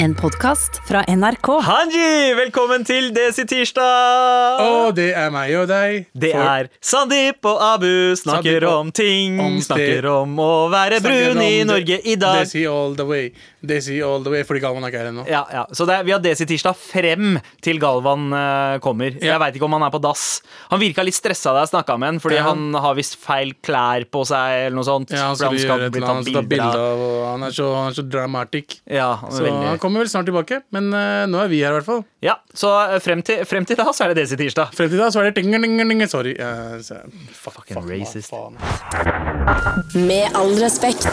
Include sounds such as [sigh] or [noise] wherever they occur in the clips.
En podkast fra NRK. Hanji, velkommen til Desi tirsdag! Og det er meg og deg. Det For- er Sandeep og Abu snakker Sandeep og- om ting. om snakker det- om å være Snakker brun i Norge i dag. Desi all the way. Desi all the way, fordi Galvan er ikke her ennå. Ja, ja. Så det er, vi har Desi tirsdag frem til Galvan uh, kommer. Ja. Jeg veit ikke om han er på dass. Han virka litt stressa da jeg snakka med han, fordi Ja. han har visst feil klær på seg eller noe sånt. Ja, han For skal, gjøre et eller annet, han skal ta bilder av. av, og han er så, han er så dramatic. Ja, han er Så veldig- han kommer vel snart tilbake, men uh, nå er vi her i hvert fall. ja, så eh, frem til, frem til da så er det Desi tirsdag. Frem til da så er det ting, ting, ting, Sorry. Uh, så, fuck, Fucking fuck, racist. faen. Med all respekt.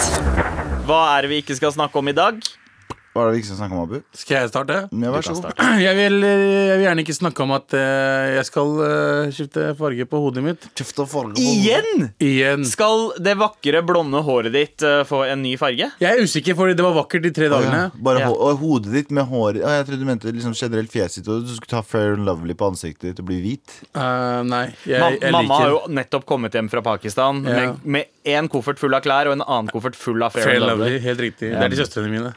Hva er det vi ikke skal snakke om i dag? Hva er det vi ikke skal snakke om, Abu? Skal jeg starte? Ja, vær så god. [clears throat] Jeg vil, eh, jeg vil gjerne ikke snakke om at eh, jeg skal eh, skifte farge på hodet mitt. Skifte farge på Igjen! Igjen. Skal det vakre, blonde håret ditt få en ny farge? Jeg er usikker, fordi det var vakkert de tre dagene. ja. Bare Ja. ho og hodet ditt med hår Å, Jeg trodde du mente liksom generelt fjeset ditt, og du skulle ta Fair and Lovely på ansiktet ditt og bli hvit. Eh, nei, jeg, Ma jeg mamma har jo nettopp kommet hjem fra Pakistan Ja. med, med en koffert full av klær og en annen koffert full av Fair, Fair and Lovely. Lovely. Helt riktig. Det er de søstrene mine.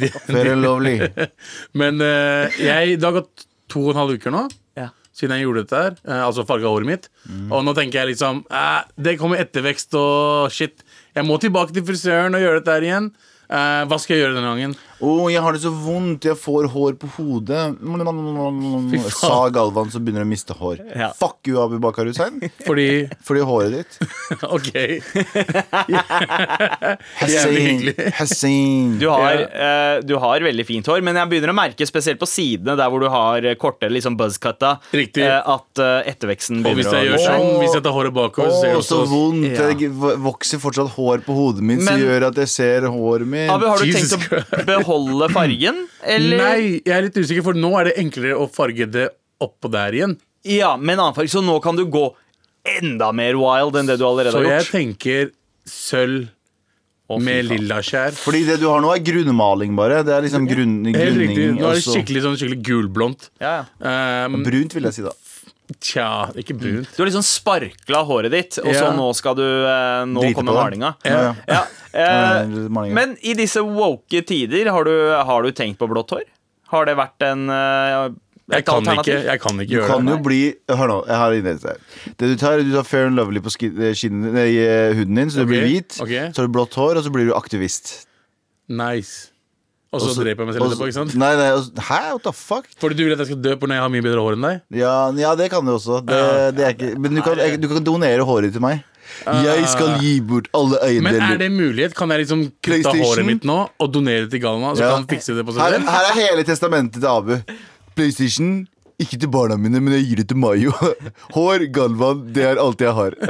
de, [laughs] Fair and Lovely. [laughs] Men uh, jeg, det har gått to og en halv uker nå Ja. siden jeg gjorde dette her. Uh, altså farga håret mitt. Mm. Og nå tenker jeg liksom uh, Det kommer ettervekst og shit. Jeg må tilbake til frisøren og gjøre dette her igjen. Eh, hva skal jeg gjøre denne gangen? Å, jeg har det så vondt. Jeg får hår på hodet. Sa Galvan som begynner å miste hår. Ja. Fuck you, Abu Bakar Hussein. Fordi Fordi håret ditt. [laughs] OK. [laughs] Hussein. Hussein. Du har, eh, du har veldig fint hår, men jeg begynner å merke spesielt på sidene, der hvor du har korte liksom buzzcutta, Riktig. eh, at eh, etterveksten Og hvis begynner jeg gjør sånn, hvis jeg tar håret bakover, så ser Å, det så også vondt. Ja. Det vokser fortsatt hår på hodet mitt, som Men- gjør at jeg ser håret mitt. Abu, har du Jesus tenkt å beholde fargen? Eller? Nei, jeg er litt usikker, for nå er det enklere å farge det oppå der igjen. Ja, med en annen farge. Så nå kan du gå enda mer wild enn det du allerede Så har jeg tenker sølv Å, med lilla skjær. Fordi det du har nå, er grunnmaling, bare. Det er liksom grunn, Helt riktig. grunning. Nå er det skikkelig sånn skikkelig gulblondt. Ja, ja. Um, Brunt, vil jeg si, da. Tja, ikke brunt. Du har liksom sparkla håret ditt, og så Ja. nå skal du eh, Nå Drite kommer på det. malinga. Ja, ja. Ja, [laughs] eh, men i disse woke tider, har du, har du tenkt på blått hår? Har det vært en eh, Jeg kan ikke, alternativ? jeg kan ikke Du gjøre kan det. jo bli Hør nå, jeg har innredet her. Det du tar, du tar Fair and Lovely på skin, eh, skinn, nei, eh, huden din, så du Ok, blir hvit. ok. Så har du blått hår, og så blir du aktivist. Nice. Og så dreper jeg meg selv etterpå, ikke sant? Nei, nei, også, Hæ? What the fuck? Fordi du vil at jeg skal dø på når jeg har mye bedre hår enn deg? Ja, ja det kan du også. Det, det er ikke, men du kan, du kan donere håret ditt til meg. Jeg skal gi bort alle Men er det mulighet? Kan jeg liksom kutte håret mitt nå og donere det til Galvan, så Ja. kan han fikse det på seg Her, her er hele testamentet til Abu. PlayStation. Ikke til barna mine, men jeg gir det til Mayo. [laughs] Hår, Galvan, det er alt jeg har. [laughs]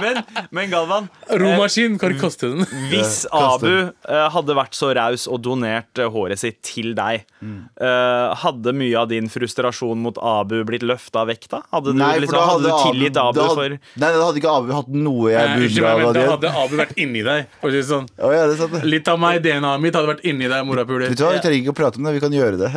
Men, men Galvan, Romaskin, hva det kaste den? [laughs] hvis Abu eh, hadde vært så raus og donert eh, håret sitt til deg, Mm. eh, hadde mye av din frustrasjon mot Abu blitt løfta vekk da? Hadde du, Nei, liksom, da hadde du tilgitt Abu da, for Nei, da hadde ikke Abu hatt noe jeg Eh, beundra av da hadde Abu vært inni deg. For å si sånn. Å, ja, det sant. Litt av meg, DNA-et mitt, hadde vært inni deg, morapuler. Du Vi trenger ikke å prate om det, vi kan gjøre det.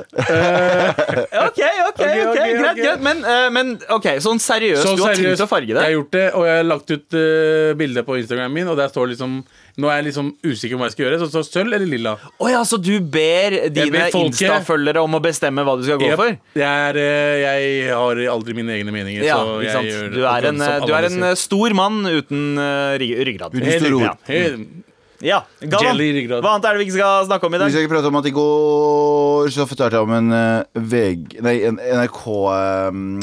[laughs] Ok, ok, ok, greit, greit. Men, eh, men ok, sånn seriøst, Så du har seriøst, tenkt å farge det? Jeg har gjort det, og jeg har lagt ut uh, bilde på Instagram min, og der står liksom Nå er jeg liksom usikker på hva jeg skal gjøre. Så det står sølv eller lilla. Å ja, så du ber dine ber folket- Insta-følgere om å bestemme hva du skal gå Yep. for? Jeg, er, eh, jeg har aldri mine egne meninger. Ja, så ikke jeg sant? gjør Du er en, som du er en andre eh, stor mann uten eh, rygg- ryggrad. Helt riktig. Helt- Ja, Galvan, hva annet er det vi ikke skal snakke om i Vi dag? skal ikke prate om at i går så fortalte jeg om en uh, VG Nei, en NRK um,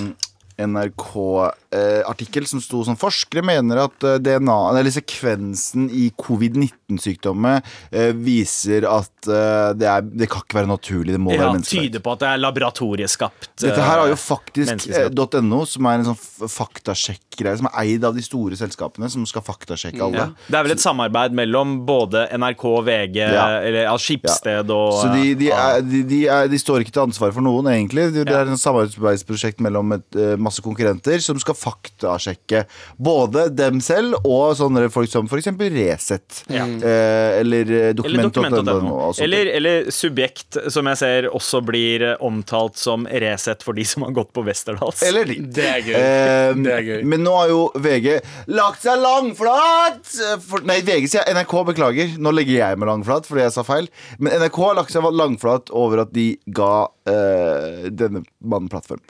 NRK-artikkel som sto som forskere mener at eh, DNA, eller sekvensen i covid-19-sykdommer eh, viser at eh, det, er, det kan ikke være naturlig. Det må Ja, være menneskelig. tyder på at det er laboratorieskapt. Dette her har jo eh, faktisk eh, .no, som er en sånn faktasjekk-greie, som er eid av de store selskapene, som skal faktasjekke alle. ja. Det er vel et samarbeid mellom både NRK, VG, Ja. eller ja, Skipsted og Så de, de, er, de, er, de står ikke til ansvar for noen, egentlig. Det, er et samarbeidsprosjekt mellom et, eh, masse konkurrenter som skal faktasjekke både dem selv og sånne folk som f.eks. Resett. Ja. Eh, eller eh, Eller Dokument.no. Eller, eller Subjekt, som jeg ser også blir eh, omtalt som Resett for de som har gått på Westerdals. Eller de. Det er gøy. Eh, Det er gøy. Men nå har jo VG lagt seg langflat! For, nei, VG sier NRK, beklager. Nå legger jeg meg langflat fordi jeg sa feil. Men NRK har lagt seg langflat over at de ga eh, denne mannen plattform.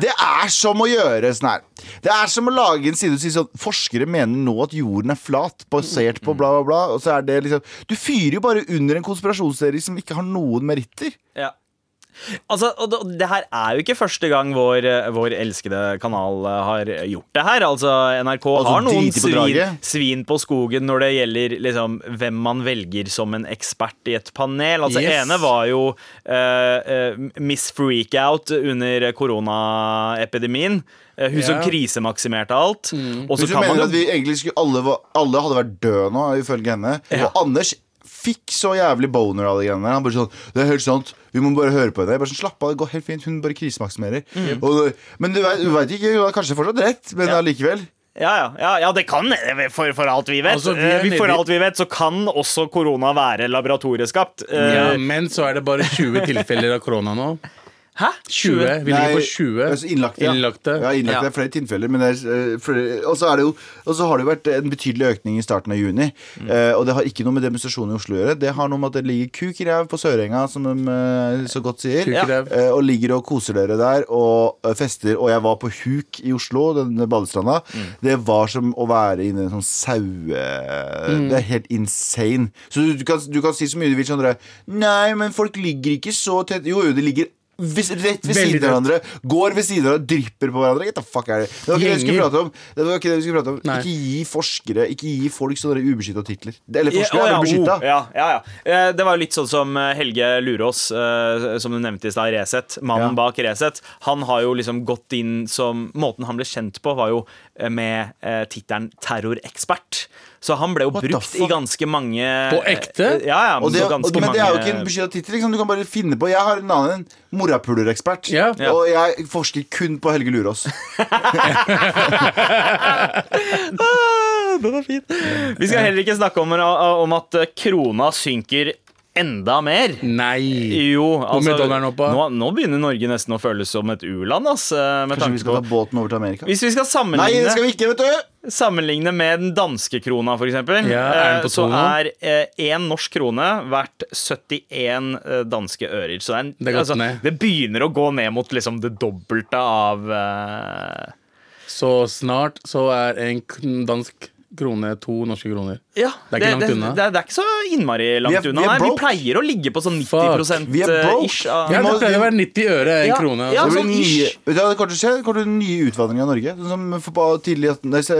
Det er som å gjøre sånn her. Det er som å lage en side og si sånn Forskere mener nå at jorden er flat, basert på bla, bla, bla. Og så er det liksom Du fyrer jo bare under en konspirasjonsserie som ikke har noen meritter. Ja. Altså, og det, her er jo ikke første gang vår, eh, vår elskede kanal eh, har gjort det her. Altså, NRK Altså, har noen på svin, svin på skogen når det gjelder liksom, hvem man velger som en ekspert i et panel. Altså, Yes. ene var jo uh, uh, Miss Freakout under koronaepidemien. Eh, hun som krisemaksimerte alt. Og så Hvis du kan man mener jo at vi egentlig skulle alle, var- alle hadde vært døde nå, ifølge henne. Ja. Og Anders fikk så jævlig boner av de greiene der. Han bare sånn Det er helt sant. Vi må bare høre på henne. Jeg bare sånn, Slapp av, det går helt fint. Hun bare krisemaksimerer. Og, men du vet, du vet ikke, hun har kanskje fortsatt rett, men allikevel. Ja, ja, ja, ja, det kan for, for alt vi vet. Altså, vi er Eh, vi, for nedi- alt vi vet, så kan også korona være laboratorieskapt. Eh, Ja, men så er det bare 20 tilfeller av korona nå. Hæ? 20. Vi ligger på 20 altså innlagte. Ja. innlagte. Ja, innlagte Ja. er flere tilfeller. Men det er, eh, flere, og, så er det jo, og så har det jo vært en betydelig økning i starten av juni. Mm. Eh, og det har ikke noe med demonstrasjonen i Oslo å gjøre. Det har noe med at det ligger kuk i ræv på Sørenga, som de eh, så godt sier. Ja. Eh, og ligger og koser dere der og eh, fester. Og jeg var på Huk i Oslo, denne badestranda. Mm. Det var som å være inne i en sånn saue... Mm. Det er helt insane. Så du, du, kan, du kan si så mye du vil sånn Nei, men folk ligger ikke så tett. Jo, jo, de ligger vis- rett ved Veldig siden av hverandre. Går ved siden av hverandre, drypper på hverandre. Get the fuck er det? Det var ikke det vi skulle prate om. Det var ikke det vi skulle prate om Nei. Ikke gi forskere Ikke gi folk sånne ubeskytta titler. Eller forskere ja, er beskytta. oh, ja, ja, ja. Eh, Det var jo litt sånn som eh, Helge Lurås, eh, som du nevnte i stad, Resett. Mannen Ja. bak Resett. Han har jo liksom gått inn som Måten han ble kjent på, var jo med eh, tittelen terrorekspert. Så han ble jo What brukt i ganske mange På ekte? eh, Ja, ja. men, det, og, men det er jo ikke en beskytta tittel. Liksom. Du kan bare finne på Jeg har en annen en morapulerekspert. Yeah. Ja. Og jeg forsker kun på Helge Lurås. [laughs] Ah, Den er fin. Vi skal heller ikke snakke om, om at krona synker enda mer. Nei. Jo, altså, nå, nå begynner Norge nesten å føles som et u-land. eh, Kanskje vi skal på- ta båten over til Amerika? Hvis vi skal Nei, det skal vi ikke, vet du! Sammenligne med den danske krona, eksempel, Ja, er den eh, så er én norsk krone verdt 71 eh, danske ører. Så det, er en, Det altså, det begynner å gå ned mot liksom det dobbelte av eh, Så snart så er en dansk krone to norske kroner. Ja, Det er ikke langt unna. Det, er- det er ikke så innmari langt Vi er- unna. vi er Nei, vi pleier å ligge på sånn 90 Fuck. Vi er broke. ish. Av, Ja, det pleier å være 90 øre en Ja, krone. ja, Det altså. sånn nye, ish. det kommer til å skje? Det kommer til å bli nye utvandringer av Norge. Sånn som for på tidlig,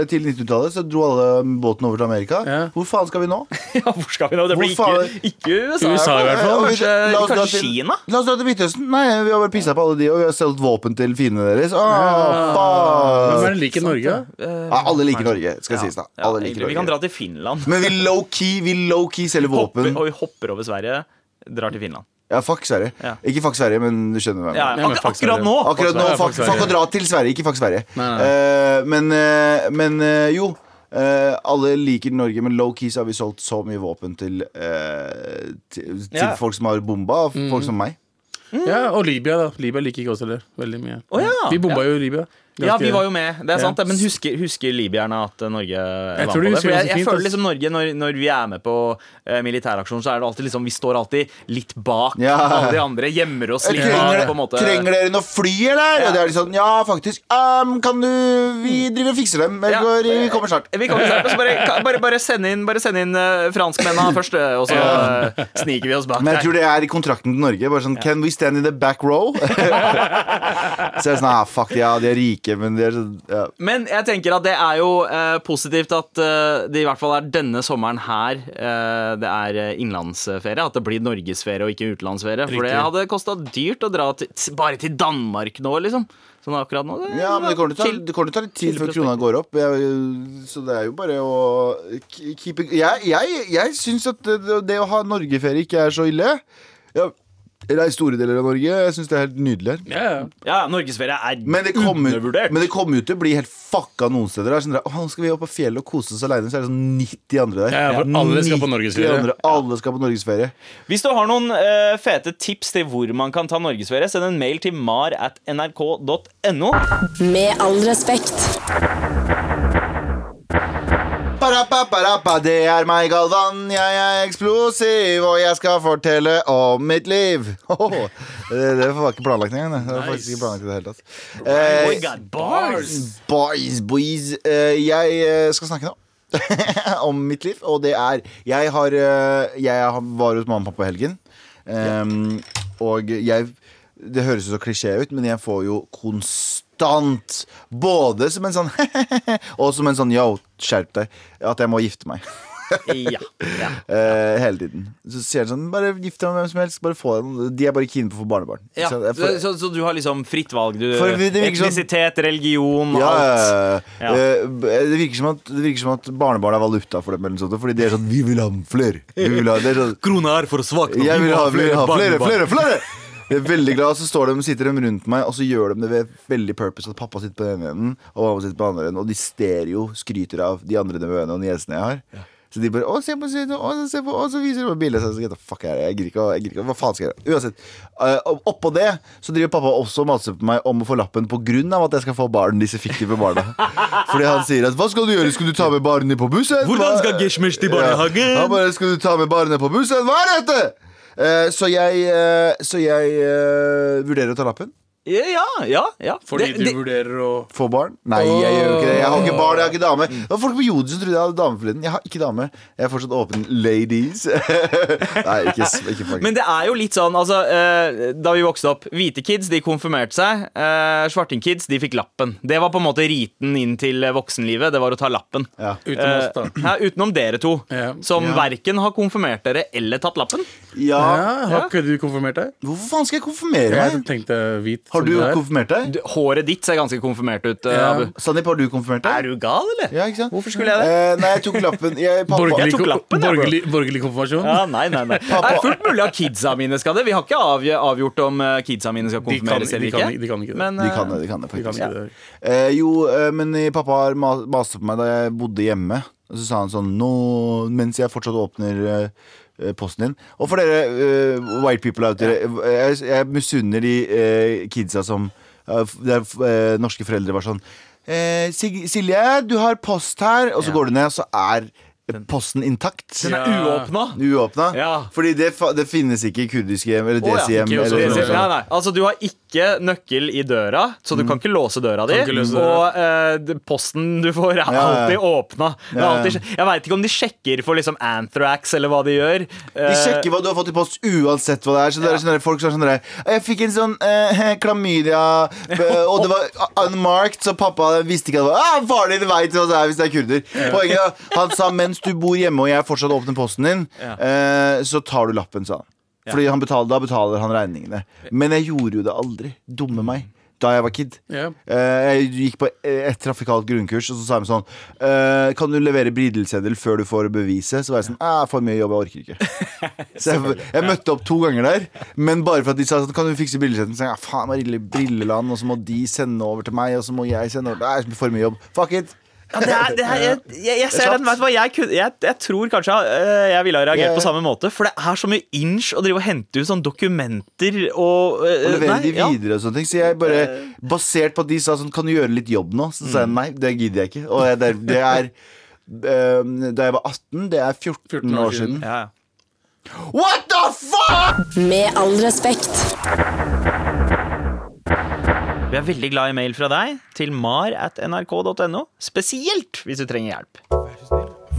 tidlig 90-tallet så dro alle båten over til Amerika. Ja. Hvor faen skal vi nå? [laughs] ja, hvor skal vi nå? Det blir faen- ikke, ikke USA. USA i hvert fall. Eh, Kanskje, la oss kanskje til- Kina? La oss dra til Midtøsten. Nei, vi har bare pissa på alle de, og vi har solgt våpen til fiendene deres. Åh, Hvem er det like Norge? Ja, alle liker Norge, skal sies da. Ja, Alle egentlig. liker vi kan dra til Finland. Men vi low-key vi low-key selger Hopper, våpen. og vi hopper over Sverige, drar til Finland. Ja, fuck Sverige. Ja. Ikke fuck Sverige, men du skjønner hva jeg Ja, mener. Ja, ak akkurat nå! Akkurat nå, fuck, fuck å dra til Sverige, ikke fuck Sverige. Nei, nei. Uh, men uh, men uh, jo. eh, alle liker Norge, men low-key så har vi solgt så mye våpen til, eh, til, til Ja. folk som har bomba, og folk som meg. Ja, og Libya, da. Libya liker ikke oss heller veldig mye. Oh, ja. Vi bomba Ja. jo Libya. Ja, vi var jo med. Det er sant. Men husker, husker libyerne at eh, Norge jeg tror med de på det? For jeg, jeg føler liksom Norge, når, når vi er med på uh, militæraksjon, så er det alltid liksom Vi står alltid litt bak Ja. alle de andre. Gjemmer oss litt bak, Trenger, på en måte. trenger dere noe fly, eller? Og det er sånn, ja, faktisk. Um, kan du Vi driver og fikser dem. Vi Ja. går- vi kommer snart. Vi kommer snart, så bare, [laughs] bare, bare send inn, bare send inn uh, franskmennene først, eh, og så uh, sniker vi oss bak Men jeg tror det er i kontrakten til Norge. Bare sånn, Can we stand in the back row? [laughs] så er det sånn, ah, fuck, ja, de er rike, men de er ja. Men jeg tenker at det er jo eh, positivt at eh, det i hvert fall er denne sommeren her eh, det er eh, innlandsferie. At det blir norgesferie og ikke utenlandsferie. For det hadde kosta dyrt å dra til, bare til Danmark nå, liksom. Sånn akkurat nå. Det, Ja, men det kommer til å ta, litt tid før krona går opp. Jeg, så det er jo bare å keep it Jeg, jeg, jeg syns at det, det å ha norgeferie ikke er så ille. Ja, reist store deler av Norge. Jeg syns det er helt nydelig her. Ja, ja. Ja, norgesferie er Men det kommer, undervurdert. men det kommer jo til å bli helt fucka noen steder. Det er Sånn der, nå skal vi opp på fjellet og kose oss alene, så er det sånn 90 andre der. Ja, ja, for alle skal på 90 norgesferie. Alle skal på norgesferie. Hvis du har noen uh, fete tips til hvor man kan ta norgesferie, send en mail til mar at nrk.no. Med all respekt. Det er meg, Galvan. Jeg er eksplosiv, og jeg skal fortelle om mitt liv. [laughs] Oh, det, det var ikke planlagt engang. det. Var faktisk ikke planlagt i det hele tatt. Eh, bars! Boys, boys. Eh, jeg eh, skal snakke nå. [laughs] om mitt liv, og det er Jeg, har, eh, jeg var hos mamma og pappa i helgen. Og jeg Det høres jo så klisjé ut, men jeg får jo konstant Både som en sånn [laughs] og som en sånn yo, skjerp deg. At jeg må gifte meg. Ja, ja. Uh, [laughs] hele tiden. Så sier han sånn Bare gift deg med hvem som helst. Bare få den. De er bare keen på å få barnebarn. Ja, Så jeg så, så, du har liksom fritt valg? Du, For etnisitet, sånn- religion, Ja, alt. ja. Eh, det, virker som at, det virker som at barnebarn er valuta for dem. Sånt, fordi de er sånn Vi vil ha flere. Vi vil ha, det er sånn, Krona er for svak. jeg vil ha flere, flere, flere, flere, flere! Jeg er veldig glad, så står de, sitter de rundt meg, og så gjør de det ved veldig purpose. At pappa sitter på den ene enden, og mamma sitter på den andre enden. Og de stereo skryter av de andre nevøene og niesene jeg har. Så de bare Å, se på, siden, å, se på, og så viser de bildet. Så jeg fuck of. Jeg gidder ikke, jeg gidder ikke, å- hva faen skal jeg gjøre? Uansett. Uh, oppå det så driver pappa også og maser på meg om å få lappen på grunn av at jeg skal få barn, disse fiktive barna. Fordi han sier at hva skal du gjøre? Skal du ta med barnet på bussen? Hvordan skal Gishmish til barnehagen? Ja, han bare, skal du ta med barnet på bussen? Hva er dette? Eh, så jeg, eh, så jeg eh, vurderer å ta lappen. Ja, ja, ja. Fordi Det- du det- vurderer å Få barn? Nei, jeg gjør jo ikke det. Jeg har ikke barn, jeg har ikke dame. Det var folk på Jodi som trodde jeg hadde dame forleden. Jeg har ikke dame. Jeg er fortsatt åpen. Ladies. [laughs] Nei, ikke, ikke. Men det er jo litt sånn, altså eh, Da vi vokste opp, hvite kids de konfirmerte seg. Svarting Svartingkids de fikk lappen. Det var på en måte riten inn til eh, voksenlivet. Det var å ta lappen. ja. Utenom oss, da. Eh, ja, utenom dere to, Ja. som Ja. verken har konfirmert dere eller tatt lappen. ja. Ja, har ikke du konfirmert deg? Hvorfor faen skal jeg konfirmere Jeg tenkte hvit. Har du er. konfirmert deg? Du, håret ditt ser ganske konfirmert ut, eh, Ja. Abu. Sandeep, har du konfirmert deg? Er du gal, eller? Ja, ikke sant? Hvorfor skulle jeg det? Eh, nei, jeg tok lappen. Jeg, pappa, Borgerlig, Jeg tok lappen, jeg, bro. borgerlig, borgerlig konfirmasjon? Ja, nei, nei, nei. Det er fullt mulig at kidsa mine skal det. Vi har ikke avgjort om eh, kidsa mine skal konfirmeres eller kan, ikke. de kan ikke det. Men, de kan eh, det, de kan det de kan faktisk. det. Eh, jo, eh, men eh, pappa har mast på meg da jeg bodde hjemme. Og så sa han sånn Nå, mens jeg fortsatt åpner eh, eh, posten din. Og for dere uh, white people out there, eh, jeg, jeg misunner de uh, kidsa som uh, Der eh, norske foreldre var sånn eh, Silje, du har post her. Og så Ja. går du ned, og så er posten intakt. Den er Ja. uåpna. Uåpna. Ja. Fordi det, det finnes ikke i kurdiske hjem eller ja. Ikke hos eller Nei, nei. Altså, du har ikke nøkkel i døra, så du kan ikke låse døra di. Ikke Og eh, posten du får, er Ja, ja. alltid åpna. Ja, ja. alltid, jeg veit ikke om de sjekker for liksom anthrax eller hva de gjør. De sjekker hva du har fått i post uansett hva det er. Så det er sånn folk som sånn Jeg fikk en sånn eh, [laughs] klamydia, eh, og det var [laughs] unmarked, så pappa visste ikke at det var ah, Faren din veit hva det er hvis det er kurder. Poenget Han sa mens du bor hjemme og jeg fortsatt åpner posten din, eh, så tar du lappen, sa han. Fordi han betaler, da betaler han regningene. Men jeg gjorde jo det aldri. Dumme meg. Da jeg var kid. Yeah. Jeg gikk på et trafikalt grunnkurs, og så sa de sånn eh, Kan du levere briddelseddel før du får beviset? Så var jeg sånn ah, For mye jobb, jeg orker ikke. [laughs] Så jeg, jeg møtte opp to ganger der, men bare for at de sa sånn Kan du fikse briddelseddelen? Så jeg, ja, faen, Marille Brilleland, og så må de sende over til meg, og så må jeg sende over Det er for mye jobb. Fuck it. Ja, det er, det er, jeg, jeg, jeg ser den, vet du hva, jeg, jeg, jeg tror kanskje øh, jeg ville ha reagert på samme måte. For det er så mye inch å drive og hente ut sånne dokumenter og øh, Og levere de ja. videre og sånne ting. Så jeg bare, basert på at de sa sånn Kan du gjøre litt jobb nå? Så sa jeg nei, det gidder jeg ikke. Og jeg, det, er- det er eh, Da jeg var 18, det er 14, 14 år siden. Ja, ja. What the fuck?! Med all respekt. Vi er veldig glad i mail fra deg til mar at nrk.no. Spesielt hvis du trenger hjelp.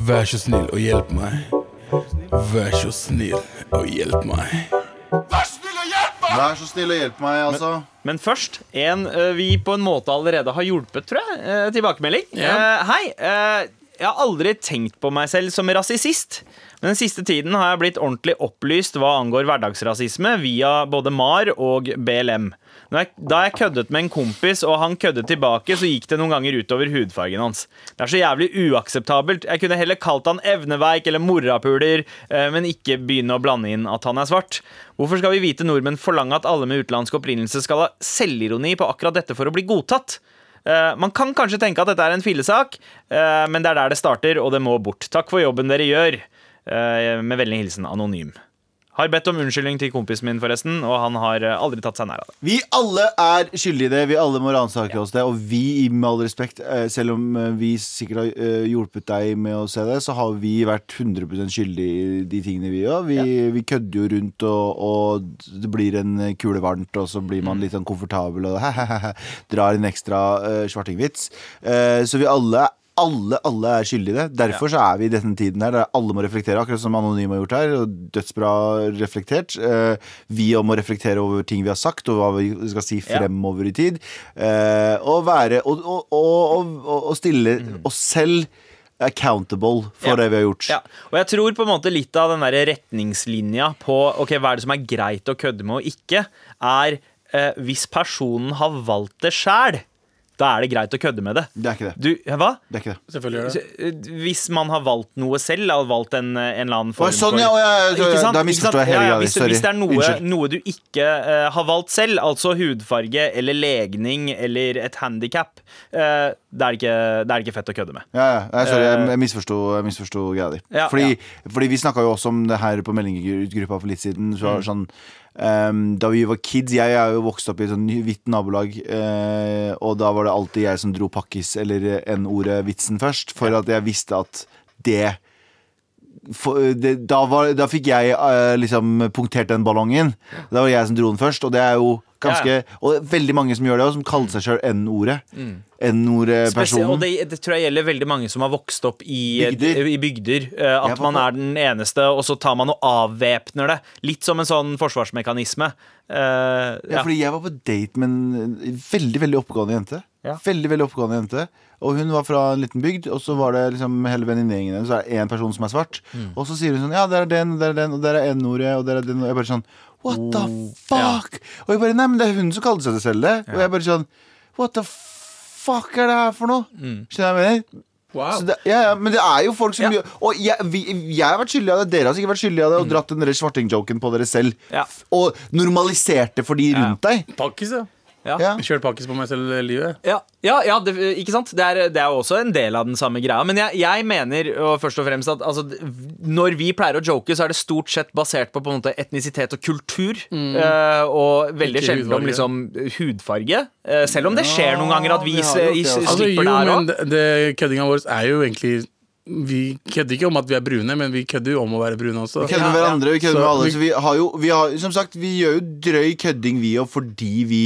Vær så snill og hjelp meg. Vær så snill og hjelp meg. Vær så snill og hjelp meg, Vær så snill og hjelp meg, altså. Men først en vi på en måte allerede har hjulpet, tror jeg. tilbakemelding. Yeah. Eh, hei. eh, jeg har aldri tenkt på meg selv som rasist, Men den siste tiden har jeg blitt ordentlig opplyst hva angår hverdagsrasisme via både MAR og BLM. Jeg, da jeg køddet med en kompis, og han køddet tilbake, så gikk det noen ganger utover hudfargen hans. Det er så jævlig uakseptabelt. Jeg kunne heller kalt han evneveik eller morapuler, eh, men ikke begynne å blande inn at han er svart. Hvorfor skal vi hvite nordmenn forlange at alle med utenlandsk opprinnelse skal ha selvironi på akkurat dette for å bli godtatt? Eh, Man kan kanskje tenke at dette er en fillesak, eh, men det er der det starter, og det må bort. Takk for jobben dere gjør. Med vennlig hilsen Anonym. Har bedt om unnskyldning til kompisen min, forresten, og han har eh, aldri tatt seg nær av det. Vi alle er skyldige i det. Vi alle må ransake oss det. Og vi, med all respekt, eh, selv om eh, vi sikkert har eh, hjulpet deg med å se det, så har vi vært 100 skyldige i de tingene vi gjør. Vi, vi kødder jo rundt, og, og det blir en kule varmt, og så blir man litt sånn komfortabel og [laughs] drar en ekstra uh, svartingvits. Eh, så vi alle alle, alle er skyldige i det. Derfor så er vi i denne tiden her der alle må reflektere, akkurat som Anonym har gjort her. Og dødsbra reflektert. Eh, vi må reflektere over ting vi har sagt, og hva vi skal si fremover i tid. Eh, og være Og, og, og, og, stille oss selv accountable for Ja. det vi har gjort. Ja, og jeg tror på en måte litt av den der retningslinja på ok, hva er det som er greit å kødde med og ikke, er eh, hvis personen har valgt det sjæl, da er det greit å kødde med det. Det er ikke det. Du, hva? Det er ikke det. Selvfølgelig gjør det. Eh, Hvis man har valgt noe selv, har valgt en, en eller annen form sånn, for ja, ja, ja, Ikke sant? da misforstår jeg hele Ja, ja, greia. hvis, Sorry. hvis det er noe, noe du ikke uh, har valgt selv, altså hudfarge eller legning eller et handikap, det, er ikke, det er det ikke fett å kødde med. Ja, ja. Nei, sorry, jeg, Eh, jeg misforsto, jeg misforsto greia di. Ja, fordi, ja. fordi vi snakka jo også om det her på meldinggruppa for litt siden. Så, Mm. sånn, ehm, da vi var kids Jeg er jo vokst opp i et sånn hvitt nabolag, uh, og da var det alltid jeg som dro pakkis eller N-ordet-vitsen først, for at jeg visste at det for, det, da, var, da fikk jeg uh, liksom punktert den ballongen. Da var jeg som dro den først, og det er jo ganske Ja, Og veldig mange som gjør det, og som kaller seg sjøl N-ordet. Mm. N-ordet-personen. det, det tror jeg gjelder veldig mange som har vokst opp i Bygder. i bygder eh, at Ja, man er den eneste, og så tar man og avvæpner det. Litt som en sånn forsvarsmekanisme. Eh, Ja, fordi jeg var på date med en veldig veldig oppegående jente. Ja. Veldig, veldig oppegående jente Og hun var fra en liten bygd, og så var det liksom hele venninnegjengen hennes. Så er det én person som er svart. Mm. Og så sier hun sånn Ja, der er den, der er den, og der er N-ordet, og der er den. Og jeg bare sånn What the fuck? fuck? Og jeg bare Nei, men det er hun som kalte seg det selv, det. Og jeg bare sånn What the fuck er det her for noe? Mm. Skjønner du hva jeg mener? Wow. Så det, ja, ja, men det er jo folk som Ja. Og jeg, vi, jeg har vært skyldig av det, dere har sikkert vært skyldig av det, og dratt den svarting-joken på dere selv. Ja. Og normalisert det for de rundt deg. Pakkis, ja. Ja. Ja. Kjørt pakkis på meg selv hele livet. Ja, ja, ja det, ikke sant? Det er, det er også en del av den samme greia. Men jeg, jeg mener og først og fremst at altså, når vi pleier å joke, så er det stort sett basert på, på en måte, etnisitet og kultur. eh, og veldig Ikke sjelden om liksom, hudfarge. Uh, selv om det skjer noen ganger at vi ja, har gjort det s- også. s- Altså, jo, slipper der men òg. det, det køddinga vår er jo egentlig Vi kødder ikke om at vi er brune, men vi kødder jo om å være brune også. Vi kødder med hverandre, vi kødder Så med alle. vi- Så vi har jo, vi har, som sagt, vi gjør jo drøy kødding, vi òg, fordi vi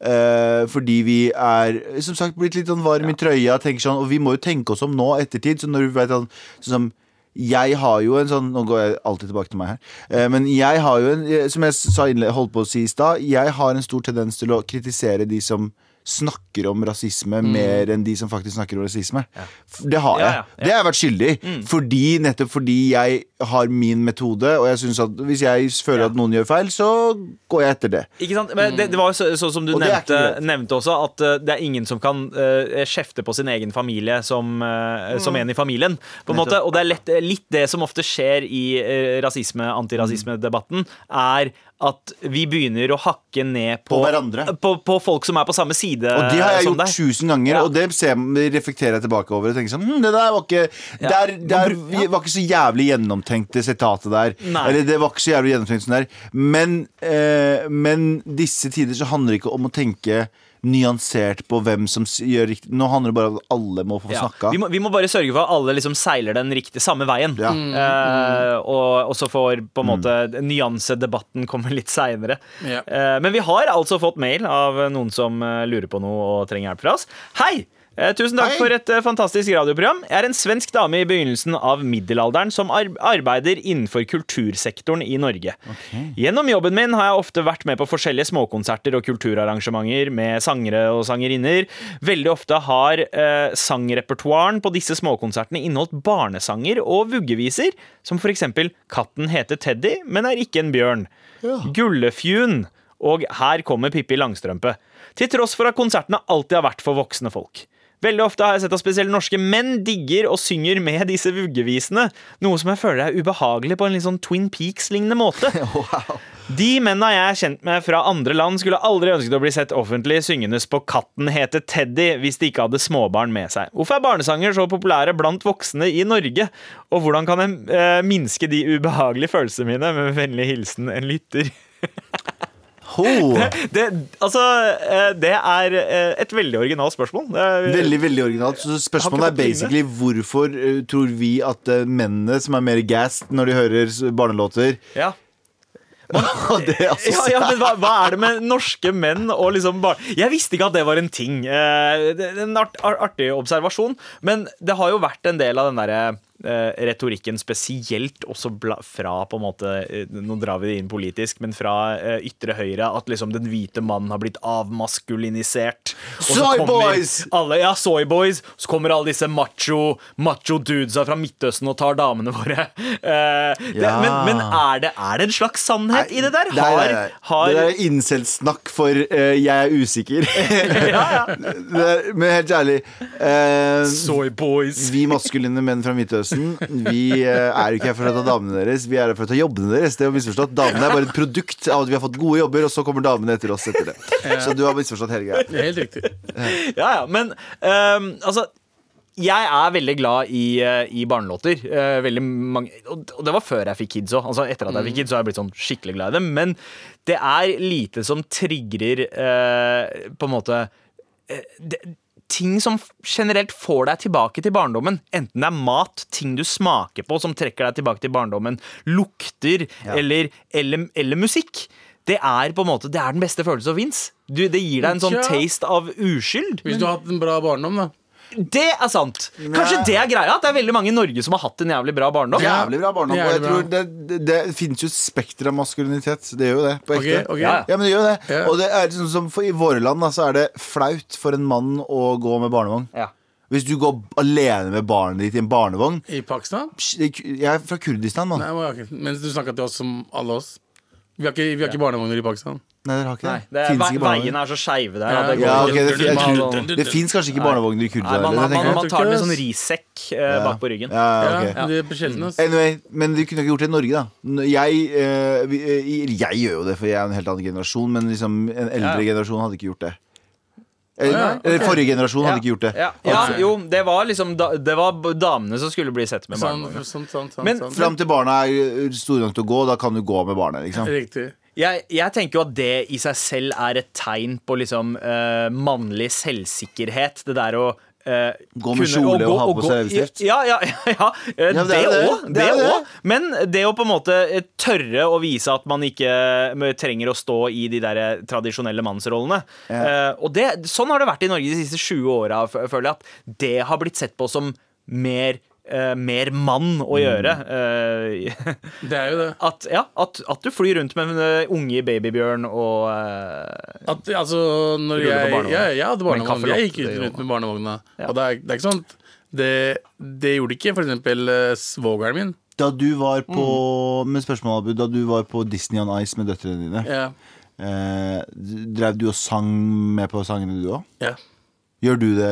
eh, fordi vi er som sagt blitt litt sånn varm i trøya. Sånn, og vi må jo tenke oss om nå, ettertid. Så når du vet sånn, sånn som jeg har jo en sånn Nå går jeg alltid tilbake til meg her. Uh, men jeg har jo en eh, Som jeg sa innle- holdt på å si i stad, jeg har en stor tendens til å kritisere de som snakker om rasisme mer enn de som faktisk snakker om rasisme. Ja. Det har jeg. Ja, ja, ja. Det har jeg vært skyldig. Fordi, nettopp fordi jeg har min metode, og jeg synes at hvis jeg føler Ja. at noen gjør feil, så går jeg etter det. Ikke sant? Men det, det var jo så, sånn som du Og nevnte, nevnte også, at uh, det er ingen som kan uh, kjefte på sin egen familie som, eh, som en i familien. På en måte. Og det er lett, litt det som ofte skjer i uh, rasisme-antirasisme-debatten, er at vi begynner å hakke ned på, På hverandre. På, på folk som er på samme side Og det har jeg gjort tusen ganger, Ja. og det ser, reflekterer jeg tilbake over. Og tenker sånn, hm, Det der var ikke Ja. der, der var ikke så jævlig gjennomtenkt, det sitatet der. Nei. Eller det var ikke så jævlig gjennomtenkt sånn der. Men, eh, men disse tider så handler det ikke om å tenke nyansert på hvem som s- gjør riktig. Nå handler det bare om at alle må få Ja. snakka. Vi, må, vi må bare sørge for at alle liksom seiler den riktige samme veien. Ja. Eh, og, og så får på en måte nyansedebatten komme litt seinere. Ja. men vi har altså fått mail av noen som eh, lurer på noe og trenger hjelp fra oss. Hei! Eh, tusen takk Hei. for et eh, fantastisk radioprogram. Jeg er en svensk dame i begynnelsen av middelalderen som arbeider innenfor kultursektoren i Norge. Gjennom jobben min har jeg ofte vært med på forskjellige småkonserter og kulturarrangementer med sangere og sangerinner. Veldig ofte har eh, sangrepertoaren på disse småkonsertene inneholdt barnesanger og vuggeviser, som for eksempel 'Katten heter Teddy, men er ikke en bjørn'. Gullefjun og Her kommer Pippi Langstrømpe. Til tross for at konsertene alltid har vært for voksne folk. Veldig ofte har jeg sett at spesielt norske menn digger og synger med disse vuggevisene, noe som jeg føler er ubehagelig på en litt sånn Twin Peaks-lignende måte. [laughs] De mennene jeg er kjent med fra andre land, skulle aldri ønsket å bli sett offentlig syngende på Katten heter Teddy hvis de ikke hadde småbarn med seg. Hvorfor er barnesanger så populære blant voksne i Norge? Og hvordan kan jeg eh, minske de ubehagelige følelsene mine? Med vennlig hilsen en lytter. Ho. Det, altså, eh, det er eh, et veldig originalt spørsmål. Det er, Veldig, veldig originalt. Så spørsmålet er basically basically hvorfor eh, tror vi at mennene som er mer gassed når de hører barnelåter Ja. [laughs] Det altså Ja, ja, men hva, hva er det med [laughs] norske menn og liksom bar Jeg visste ikke at det var en ting. Det en art, artig observasjon. Men det har jo vært en del av den derre retorikken, spesielt også fra på en måte eh, Nå drar vi det inn politisk, men fra eh, ytre høyre, at liksom den hvite mannen har blitt avmaskulinisert. Soyboys! Soy boys! Ja, Soyboys. Så kommer alle disse macho, macho dudesa fra Midtøsten og tar damene våre. Uh, [laughs] det, Ja. Men, men er, det, er det en slags sannhet i det der? Har, nei, nei. har Det er incel-snakk for uh, jeg er usikker. [laughs] ja, ja. [laughs] Er, men helt ærlig uh, Soy boys. Vi maskuline menn fra Midtøsten Vi eh, er ikke her for å ta damene deres, vi er her for å ta jobbene deres. Det er jo misforstått Damene er bare et produkt av at vi har fått gode jobber, og så kommer damene etter oss etter det. Så du har misforstått hele greia. Helt riktig. Ja, ja, men um, altså jeg er veldig glad i, eh, i barnelåter. Eh, veldig mange, og det var før jeg fikk kids òg. Altså, etter at jeg fikk kids, så har jeg blitt sånn skikkelig glad i dem. Men det er lite som trigger eh, på en måte det, Ting som generelt får deg tilbake til barndommen. Enten det er mat, ting du smaker på som trekker deg tilbake til barndommen, lukter eller, eller, eller musikk. Det er på en måte Det er den beste følelsen som fins. Det gir deg en sånn taste av uskyld. Hvis du har hatt en bra barndom, da. Det er sant. Kanskje det er greia. At det er veldig mange i Norge som har hatt en jævlig bra barndom. Jævlig bra barndom. Og jeg tror det, det, det finnes jo spekter av maskulinitet. Det gjør jo det. På ekte. okay. Ja, Ja, men det gjør jo det. Ja. Og det er sånn som for, I våre land da, så er det flaut for en mann å gå med barnevogn. Ja. Hvis du går alene med barnet ditt i en barnevogn I Pakistan? Jeg er fra Kurdistan, mann. Mens du snakka til oss som alle oss. Vi har ikke, vi har ikke barnevogner i Pakistan. Nei, dere har ikke Nei, det. det er, ve veiene er så skeive der. Ja, det går Ja, okay, ok, det, det fins kanskje ikke barnevogner i Nei, man, man, man, man tar den med sånn risekk rissekk ja. bak på ryggen. Ja, Ja, ok. Det på sjelden, ass. Anyway, men vi kunne ikke gjort det i Norge, da. Jeg, eh, eh, jeg gjør jo det, for jeg er en helt annen generasjon, men liksom en eldre Ja. generasjon hadde ikke gjort det. Eller, Ja, ja, forrige generasjon hadde ikke gjort det. Ja, ja, jo, det var liksom da, Det var damene som skulle bli sett med Sånn, barnevogn. sånn, sånn, sånn, Men sånn. Fram til barna er store nok til å gå, da kan du gå med barnet. Liksom. Riktig. Jeg, jeg tenker jo at det i seg selv er et tegn på liksom uh, mannlig selvsikkerhet. Det der å Uh, Gå med kunne- kjole og, og ha på seg leppestift. Ja, ja, ja, [laughs] ja. Eh, Ja, det òg. Det òg. Men det å på en måte tørre å vise at man ikke trenger å stå i de der tradisjonelle mannsrollene. Uh, og det, sånn har det vært i Norge de siste 20 åra, føler jeg. At det har blitt sett på som mer eh, mer mann å gjøre. Eh, Det er jo det. at, ja, at, at du flyr rundt med en eh, unge babybjørn og eh, At, altså, når jeg, jeg, jeg hadde barnevogn. Jeg gikk rundt med barnevogna. Ja. Og det er, det er ikke sånn det, det gjorde ikke for eksempel eh, svogeren min. Da du var på Mm. Med spørsmål, Abu, da du var på Disney on Ice med døtrene dine, yeah. eh, drev du og sang med på sangene, du òg? ja. Gjør du det,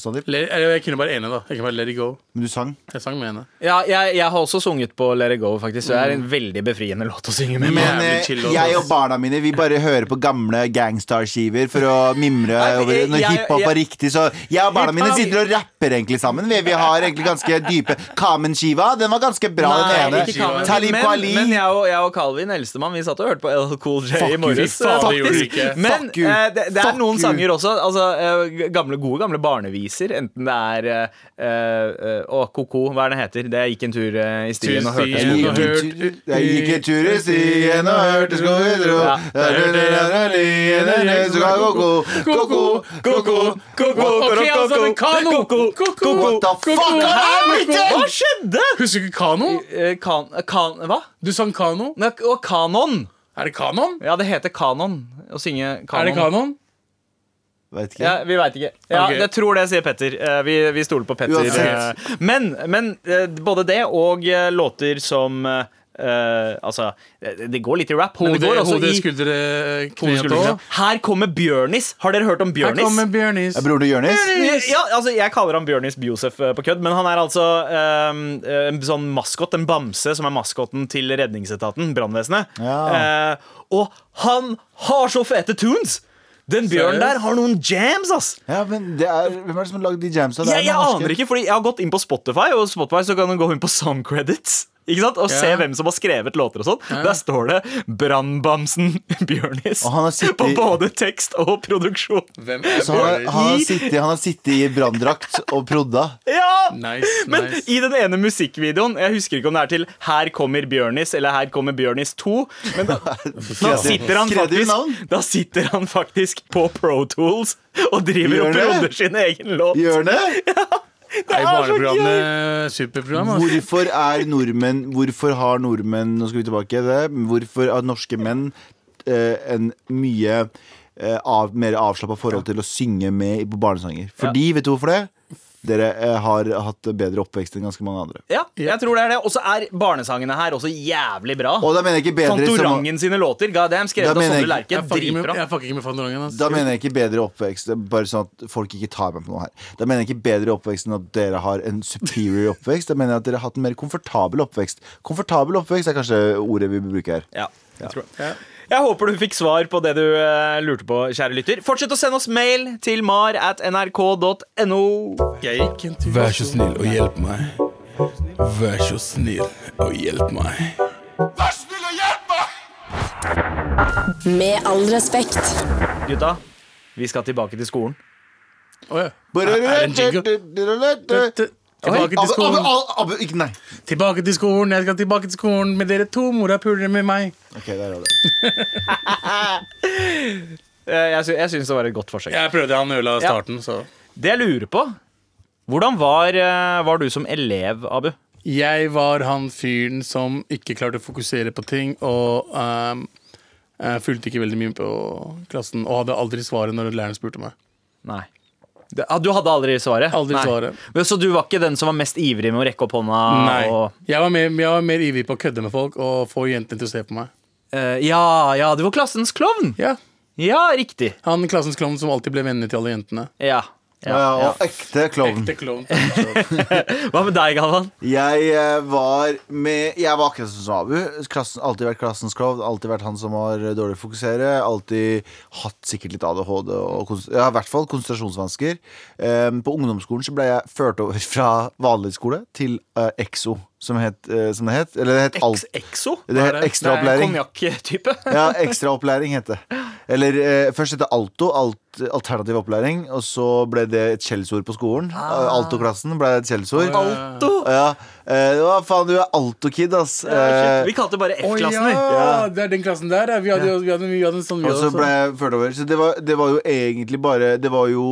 Sandeep? Let, eller, jeg kunne bare ene, da. Jeg kunne bare Let it go. Men du sang? Jeg sang med ene. Ja, jeg, jeg har også sunget på Let it go, faktisk. Det er en veldig befriende [laughs] låt å synge med. Men- Jævlig eh, chill låt, jeg ass. og barna mine Vi bare hører på gamle Gangstar-skiver for å mimre Nei, over jeg- når jeg- hiphop jeg- er riktig. Så jeg og barna mine Hiphop- sitter og rapper egentlig sammen. Vi, vi har egentlig ganske dype Kamen-skiva, den var ganske bra, Nei, den ene. Kamen. Talib men, Kweli. men jeg og, jeg og Calvin, eldstemann, vi satt og hørte på LL Cool J Fuck i you, morges. fy faen, det gjorde du faktisk. ikke. Men Fuck you. eh, det, det er Fuck noen you. sanger også. Altså, eh, gamle gamle, gode gamle barneviser. Enten det er eh, eh, Å, ko-ko, hva er det heter? Det gikk en tur eh, i stien og hørte. skogen. Jeg og gikk hørt- en tur- jeg gikk en tur i stien og hørte skogen ro. Der hørte jeg den lien, den lien som ga ko-ko, ko-ko, ko-ko, sammen, kano! What the fuck? Hva skjedde? Husker du ikke kano? Eh, kan, kan, hva? Du sang kano. Nei, Og kanon. Er det kanon? Ja, det heter kanon. Å synge kanon. Er det kanon? Vet ikke. Ja, Vi veit ikke. Ja, okay. Jeg tror det, sier Petter. Eh, Vi, vi stoler på Petter. Uansett. Eh, Men, men eh, både det og låter som eh, eh, Altså, det går litt i rap, det Hode, hode skuldre, kne og tå. Her kommer Bjørnis. Har dere hørt om Her Bjørnis? kommer Bjørnis. Broren til Jonis? Ja, altså Jeg kaller han Bjørnis Bjosef på kødd, men han er altså eh, en sånn maskot, en bamse, som er maskoten til redningsetaten, brannvesenet. Ja. Uh, og han har så fete tunes! Den bjørnen der har noen jams, ass! Ja, men det er, Hvem er det som har lagd de jamsa? Jeg, jeg aner ikke, fordi jeg har gått inn på Spotify, og Spotify så kan du gå inn på song credits. Ikke sant? Og se hvem som har skrevet låter og sånn. Der står det 'Brannbamsen [laughs] Bjørnis' Og han har sittet- på både tekst og produksjon. Hvem er Så han, har- han, har sittet, han har sittet i branndrakt og prodda. Ja! Nice, [laughs] Men nice. i den ene musikkvideoen Jeg husker ikke om det er til 'Her kommer Bjørnis' eller 'Her kommer Bjørnis 2'. Men da, [laughs] da, sitter han faktisk, da sitter han faktisk på Pro Tools og driver og prodder sin egen låt. Gjør det? Er barneprogrammet superprogram? Hvorfor er nordmenn Hvorfor har nordmenn Nå skal vi tilbake til det. Hvorfor har norske menn eh, en mye eh, av, mer avslappa forhold til å synge med på barnesanger? Fordi, vet du hvorfor det? Dere eh, har hatt bedre oppvekst enn ganske mange andre. Ja, jeg tror det er det. Og så er barnesangene her også jævlig bra. Og da mener jeg ikke bedre som Fantorangen sine låter. God damn, skrevet av Sondre Lerche. Jeg Dritbra. jeg fucker ikke med Fantorangen. ass. Da mener jeg ikke bedre oppvekst Bare sånn at folk ikke tar meg på noe her. Da mener jeg ikke bedre oppvekst enn at dere har en superior oppvekst. Da mener jeg at dere har hatt en mer komfortabel oppvekst. Komfortabel oppvekst er kanskje ordet vi bruker her. Ja, jeg tror det. Jeg håper du fikk svar på det du eh, lurte på, kjære lytter. Fortsett å sende oss mail til mar at nrk.no. Vær så snill og hjelp meg. Vær så snill og hjelp meg. Vær så snill og hjelp meg. Med all respekt. Gutta, vi skal tilbake til skolen. Å, ja. Tilbake til skolen. Abu, ikke, nei. Tilbake til skolen, jeg skal tilbake til skolen med dere to. Mora puler med meg. Ok, der er det. [laughs] Eh, Jeg, sy jeg syns det var et godt forsøk. Jeg prøvde han ødela starten, så Det jeg lurer på Hvordan var, eh, var du som elev, Abu? Jeg var han fyren som ikke klarte å fokusere på ting, og um, jeg fulgte ikke veldig mye på klassen, og hadde aldri svaret når læreren spurte meg. Nei. Ah, du hadde aldri svaret? Aldri svaret. Men, så du var ikke den som var mest ivrig med å rekke opp hånda? Nei. Og, Jeg var, mer, jeg var mer ivrig på å kødde med folk og få jentene til å se på meg. Uh, ja, ja, du var klassens klovn! Ja, Ja, riktig. Han klassens klovn som alltid ble venner til alle jentene. Ja. Ja, Ja, ja. og ekte klovn. Ekte klovn. [laughs] Hva med deg, Galvan? Jeg eh, var med Jeg var akkurat som Abu. Klassen, alltid vært klassens klovn. Alltid vært han som har eh, dårlig å fokusere. Alltid hatt sikkert litt ADHD og kons- ja, i hvert fall konsentrasjonsvansker. Eh, på ungdomsskolen så ble jeg ført over [laughs] fra vanlig skole til eh, EXO, som, het, eh, som det het. Eller det het alt. Exo? Det het ekstraopplæring. Konjakk-type? [laughs] Ja, ekstraopplæring het det. Eller eh, først het det Alto, alt, alternativ opplæring. Og så ble det et skjellsord på skolen. Alto-klassen ble et skjellsord. Alto? Ja, hva faen, du er Alto-kid, ass. Eh, Vi kalte det bare F-klassen. vi. ja, det er den klassen der. Vi hadde, vi hadde, vi hadde en sånn vi og så ble jeg ført over. Så det var, det var jo egentlig bare Det var jo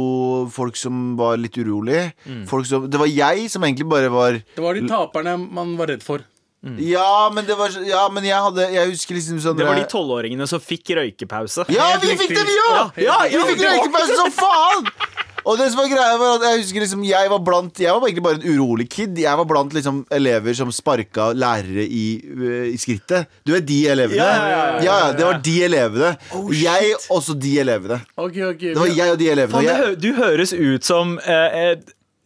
folk som var litt urolige. Folk som, det var jeg som egentlig bare var Det var de taperne man var redd for. Ja, men det var Ja, men jeg hadde Jeg husker liksom sånn Det var de tolvåringene som fikk røykepause. Ja, [laughs] vi fikk det, vi òg! Ja, ja, vi fikk røykepause som faen! Og det som var greia var at Jeg husker liksom Jeg var blant Jeg var egentlig bare en urolig kid. Jeg var blant liksom elever som sparka lærere i, øh, i skrittet. Du vet de elevene? Ja, ja, ja, ja, ja. det var de elevene. jeg også de elevene. Okay, okay, Det var jeg og de elevene. Faen, og jeg, hø du høres ut som eh, eh,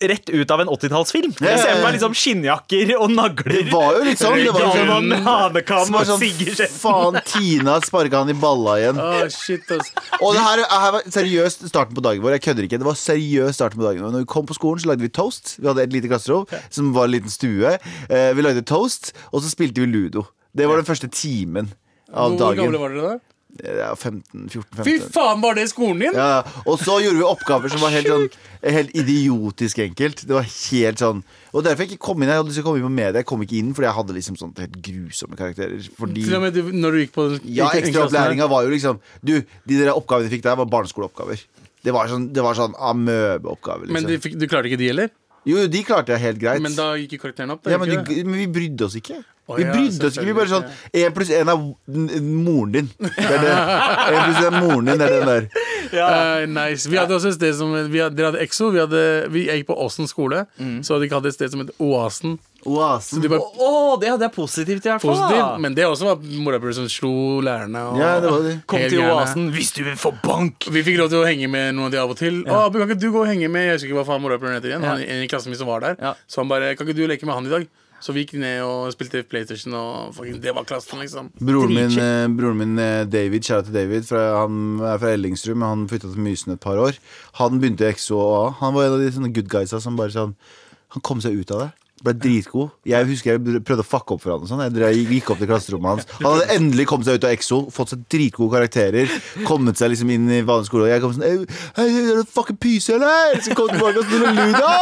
rett ut av en 80-tallsfilm. Ja, Jeg ser meg liksom skinnjakker og nagler. det var jo litt sånn. Det var sånn, hanekam var og sånn. Faen, Tina sparka han i balla igjen. Oh, shit, ass. Og det her, her var seriøst starten på dagen vår. Jeg kødder ikke. Det var seriøst starten på dagen vår Når vi kom på skolen, så lagde vi toast. Vi hadde et lite klasserom som var en liten stue. Eh, vi lagde toast, og så spilte vi ludo. Det var den første timen av Hvor gamle var dere da? Ja, 15, 14, Fy faen, var det skolen din? Ja, og så gjorde vi oppgaver som var helt sånn Helt idiotisk enkelt. Det var helt sånn Og derfor jeg ikke kom inn. Jeg hadde lyst til å komme inn på media. Jeg kom ikke inn fordi jeg hadde liksom sånn helt grusomme karakterer. Fordi Til og med du, når du gikk på Ja, ekstraopplæringa var jo liksom Du, de der oppgavene du fikk der, var barneskoleoppgaver. Det var sånn, det var sånn amøbeoppgaver. Men Liksom. du, fikk, du klarte ikke de heller? Jo, de klarte jeg helt greit. Men da gikk karakteren opp? da, ja, men, de, men vi brydde oss ikke. Vi brydde oss ikke. Vi bare sånn Én pluss én er moren din. Det er det. En pluss én er moren din. Det er den der. [laughs] Eh, nice. Vi hadde også et sted som vi hadde, Dere hadde EXO. Vi, hadde, vi gikk på Åsen skole. Mm. Så hadde de hatt et sted som het Oasen. Oasen. De var Å, det hadde jeg positivt i hvert fall. men det også var morapuler som slo lærerne. Og Ja, det var det. Kom til. Oasen hvis du vil få bank. Vi fikk lov til å henge med noen av de av og til. Å, kan ikke du gå og henge med Jeg husker ikke hva faen morapuleren heter igjen. Han, en i klassen min som var der. Ja. Så han bare Kan ikke du leke med han i dag? Så vi gikk ned og spilte PlayStation, og fucking, det var klassen, liksom. Broren min, eh, broren min eh, David, kjære til David, fra, han er fra Ellingsrud, men han flytta til Mysen et par år. Han begynte i XO og A. Han var en av de sånne good guysa som bare sånn Han kom seg ut av det. Ble dritgod. Jeg husker jeg prøvde å fucke opp for han og sånn. Jeg gikk opp til klasserommet hans. Han hadde endelig kommet seg ut av EXO, fått seg dritgode karakterer, kommet seg liksom inn i vanlig skole, og jeg kom sånn «Ei, Hei, er du fucking pyse, eller? Så kom tilbake og spille Luda!